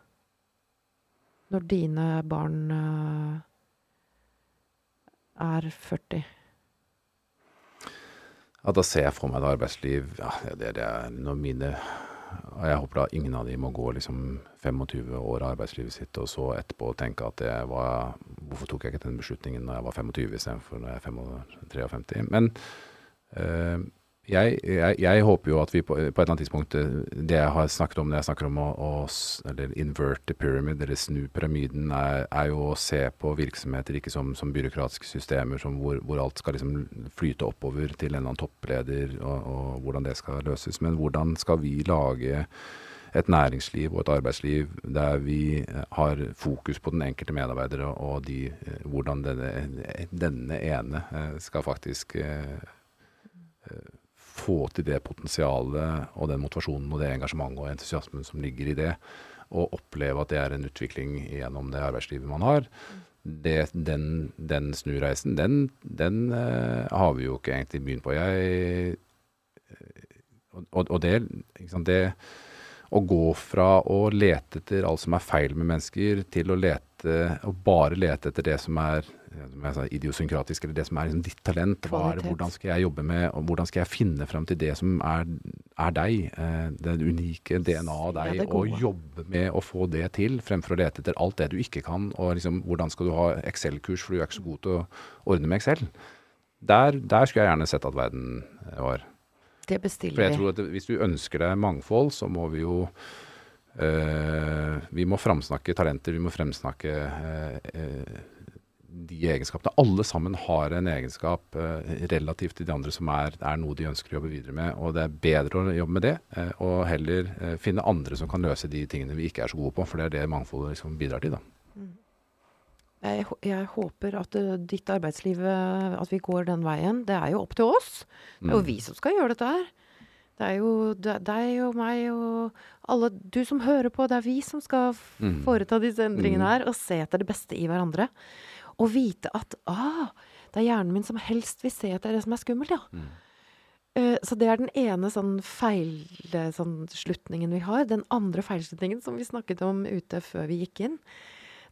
Når dine barn uh, er 40? Ja, da ser jeg for meg et arbeidsliv ja, det, det er når mine Jeg håper da ingen av de må gå liksom 25 år av arbeidslivet sitt og så etterpå tenke at var Hvorfor tok jeg ikke den beslutningen når jeg var 25 istedenfor når jeg er 53? Men øh, jeg, jeg, jeg, håper jo at vi på, på, et eller annet tidspunkt eh, Det jeg har snakket om når jeg snakker om å, å eller inverte pyramid, eller snu pyramiden, er, er, jo å se på virksomheter ikke som, som byråkratiske systemer som hvor, hvor, alt skal liksom flyte oppover til en eller annen toppleder, og, og, hvordan det skal løses. Men hvordan skal vi lage et næringsliv og et arbeidsliv der vi har fokus på den enkelte medarbeider, og de, eh, hvordan denne, denne ene eh, skal faktisk få til det potensialet og den motivasjonen og det engasjementet og entusiasmen som ligger i det, og oppleve at det er en utvikling gjennom det arbeidslivet man har. Det, den, den, snureisen, den, den uh, har vi jo ikke egentlig begynt på. Jeg, og, og det, sant, det å gå fra å lete etter alt som er feil med mennesker, til å lete, og bare lete etter det som er sa, idiosynkratisk, eller det som er liksom ditt talent. Det, hvordan skal jeg jobbe med, og hvordan skal jeg finne fram til det som er, er deg? Eh, det unike DNA-et deg, og jobbe med å få det til, fremfor å lete etter alt det du ikke kan. Og liksom, hvordan skal du ha Excel-kurs, for du er ikke så god til å ordne med Excel. Der, der skulle jeg gjerne sett at verden var. Det bestiller vi. For jeg tror at Hvis du ønsker deg mangfold, så må vi jo øh, Vi må framsnakke talenter, vi må fremsnakke øh, de egenskapene. Alle sammen har en egenskap eh, relativt til de andre som er, er, noe de ønsker å jobbe videre med. Og det er bedre å jobbe med det, eh, og heller eh, finne andre som kan løse de tingene vi ikke er så gode på. For det er det mangfoldet liksom bidrar til. da. Mm. Jeg, jeg, håper at uh, ditt arbeidsliv, uh, at vi går den veien. Det er jo opp til oss. Det er jo mm. vi som skal gjøre dette her. Det er jo deg og meg og alle du som hører på. Det er vi som skal mm. foreta disse endringene her og se etter det beste i hverandre. Og vite at ah, det er hjernen min som helst vil se at det er det som er skummelt, ja. Mm. Uh, så det er den ene sånn feilslutningen sånn, vi har. Den andre feilslutningen som vi snakket om ute før vi gikk inn,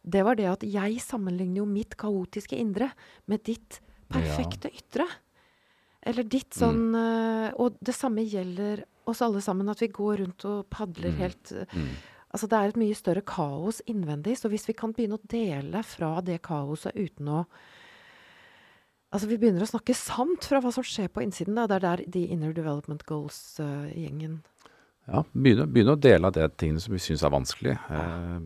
det var det at jeg sammenligner jo mitt kaotiske indre med ditt perfekte ja. ytre. Eller ditt sånn mm. uh, Og det samme gjelder oss alle sammen, at vi går rundt og padler mm. helt uh, Altså det er et mye større kaos innvendig, så hvis vi kan begynne å dele fra det kaoset uten å Altså vi begynner å snakke sant fra hva som skjer på innsiden. Da. Det er der de Inner Development Goals-gjengen uh, Ja, begynne, begynne, å dele av det tingene som vi syns er vanskelig. Eh,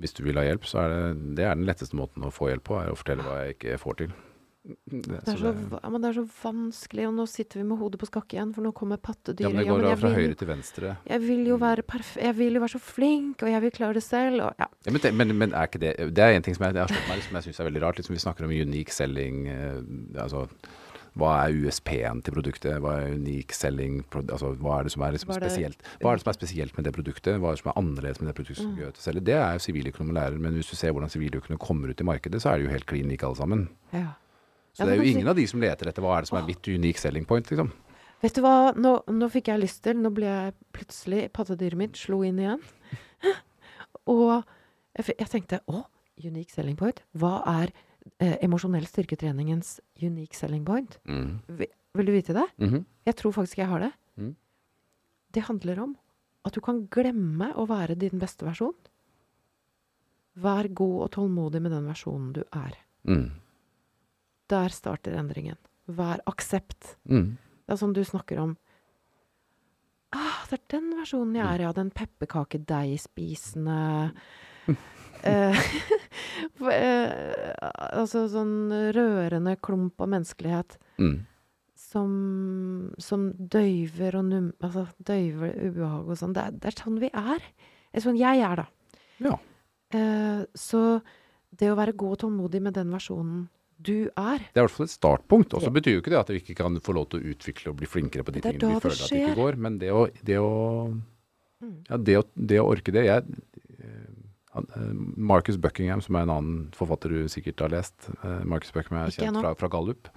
hvis du vil ha hjelp, så er det, det er den letteste måten å få hjelp på, er å fortelle hva jeg ikke får til. Det, er så, ja, det er så vanskelig, og nå sitter vi med hodet på skakke igjen, for nå kommer pattedyret. Ja, men det går ja, da fra vil, høyre til venstre. Jeg vil jo være være jeg vil jo være så flink, og jeg vil klare det selv, og ja. ja men, det, men, men, er ikke det Det er en ting som jeg, jeg har slått meg som jeg syns er veldig rart. Liksom vi snakker om unique selling, eh, altså hva er USP-en til produktet? Hva er unik selling? Altså, hva er det som er liksom spesielt Hva er det som er spesielt med det produktet? Hva er det som er annerledes med det produktet som mm. gjør til å selge? Det er jo siviløkonom lærer, men hvis du ser hvordan siviløkonomer kommer ut i markedet, så er det jo helt klin like alle sammen. Ja. Så ja, det er jo ingen av de som leter etter hva er det som er mitt unique selling point, liksom. Vet du hva, nå, nå fikk jeg lyst til Nå ble jeg plutselig Pattedyret mitt slo inn igjen. og jeg, jeg, tenkte å, unique selling point? Hva er eh, emosjonell styrketreningens unique selling point? Mm. Vil du vite det? Mhm. Jeg tror faktisk jeg har det. Mm. Det handler om at du kan glemme å være din beste versjon. Vær god og tålmodig med den versjonen du er. Mm. Der starter endringen. Vær aksept. Mm. Det er sånn du snakker om ah, Det er den versjonen jeg er, ja. Den pepperkakedeigspisende eh, for, eh, Altså sånn rørende klump av menneskelighet Mm. som, som døyver og num... Altså døyver ubehag og sånn. Det, det er sånn vi er. Det er sånn jeg er, da. Ja. Eh, så det å være god og tålmodig med den versjonen du er Det er i hvert fall et startpunkt. Og så betyr jo ikke det at vi ikke kan få lov til å utvikle og bli flinkere på de tingene vi føler at det ikke går. Men det å, det å, Mm. ja, det å, det å orke det jeg, eh, eh, Marcus Buckingham, som er en annen forfatter du sikkert har lest, eh, Marcus Buckingham er kjent fra, fra Gallup,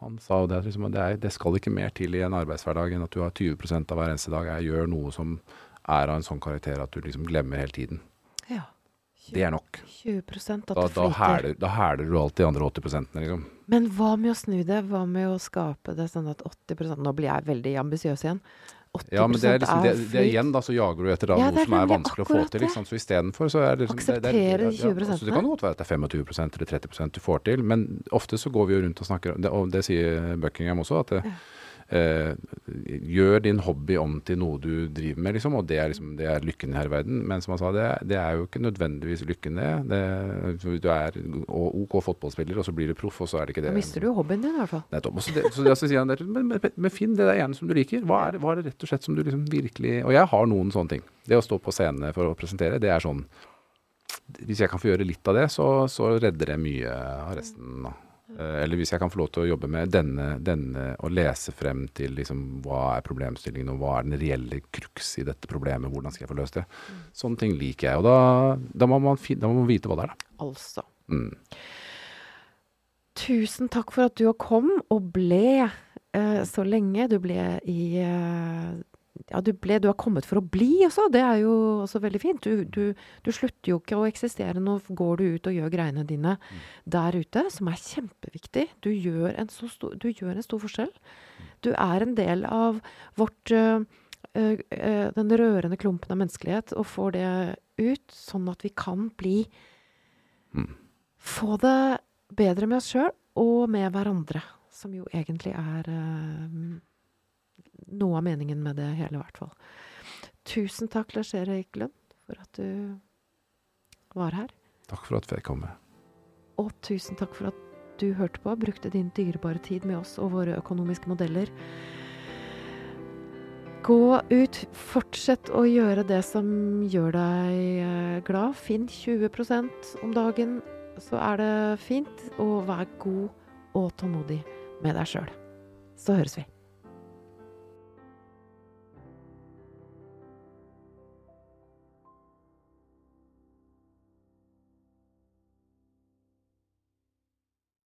han sa jo det, liksom, det, er, det skal ikke mer til i en arbeidshverdag enn at du har 20% av hver eneste dag jeg gjør noe som er av en sånn karakter at du liksom glemmer hele tiden. Ja. Det er nok. 20 at Da, det flyter. da hæler du alt de andre 80% liksom. Men hva med å snu det? Hva med å skape det sånn at 80% Nå blir jeg veldig ambisiøs igjen. 80 Ja, men det er, liksom, det, det er igjen da, så jager du etter da, Ja, noe som er vanskelig å få til. Liksom. Så istedenfor så er det liksom er- Akseptere de ja, 20%, altså, Det kan godt være at det er 25% eller 30% du får til, men ofte så går vi jo rundt og snakker Og det sier Buckingham også, at det, eh, gjør din hobby om til noe du driver med, liksom. Og det er, liksom, det er lykken her i verden. Men som han sa, det, det er jo ikke nødvendigvis lykken, det. det. Du er OK fotballspiller, og så blir du proff, og så er det ikke Da mister du jo hobbyen din, i hvert fall. Nettopp. Så det, så det, så sier han men, men, men finn det der ene som du liker. Hva er, hva er det rett og slett som du liksom virkelig Og jeg har noen sånne ting. Det å stå på scenen for å presentere, det er sånn Hvis jeg kan få gjøre litt av det, så, så redder det mye av resten. Eh, Eller hvis jeg kan få lov til å jobbe med denne, denne og lese frem til liksom, hva er problemstillingen, og hva er den reelle crux i dette problemet, hvordan skal jeg få løst det. Sånne ting liker jeg. Og da, da, må, man da må man vite hva det er, da. Altså. Mm. Tusen takk for at du kom og ble eh, så lenge. Du ble i eh, Ja, du ble Du har kommet for å bli også. Det er jo også veldig fint. Du, du, du slutter jo ikke å eksistere. Nå går du ut og gjør greiene dine der ute, som er kjempeviktig. Du gjør en, stor, gjør en stor forskjell. Du er en del av vårt øh, eh, Den rørende klumpen av menneskelighet, og får det ut, sånn at vi kan bli. Få det bedre med oss sjøl og med hverandre, som jo egentlig er eh, noe av meningen med det hele, i hvert fall. Tusen takk, Lars Erik Lund, for at du var her. Takk for at jeg fikk komme. Og tusen takk for at du hørte på, brukte din dyrebare tid med oss og våre økonomiske modeller. Gå ut, fortsett å gjøre det som gjør deg eh, glad. Finn 20% om dagen, så er det fint. Og vær god og tålmodig med deg sjøl. Så høres vi.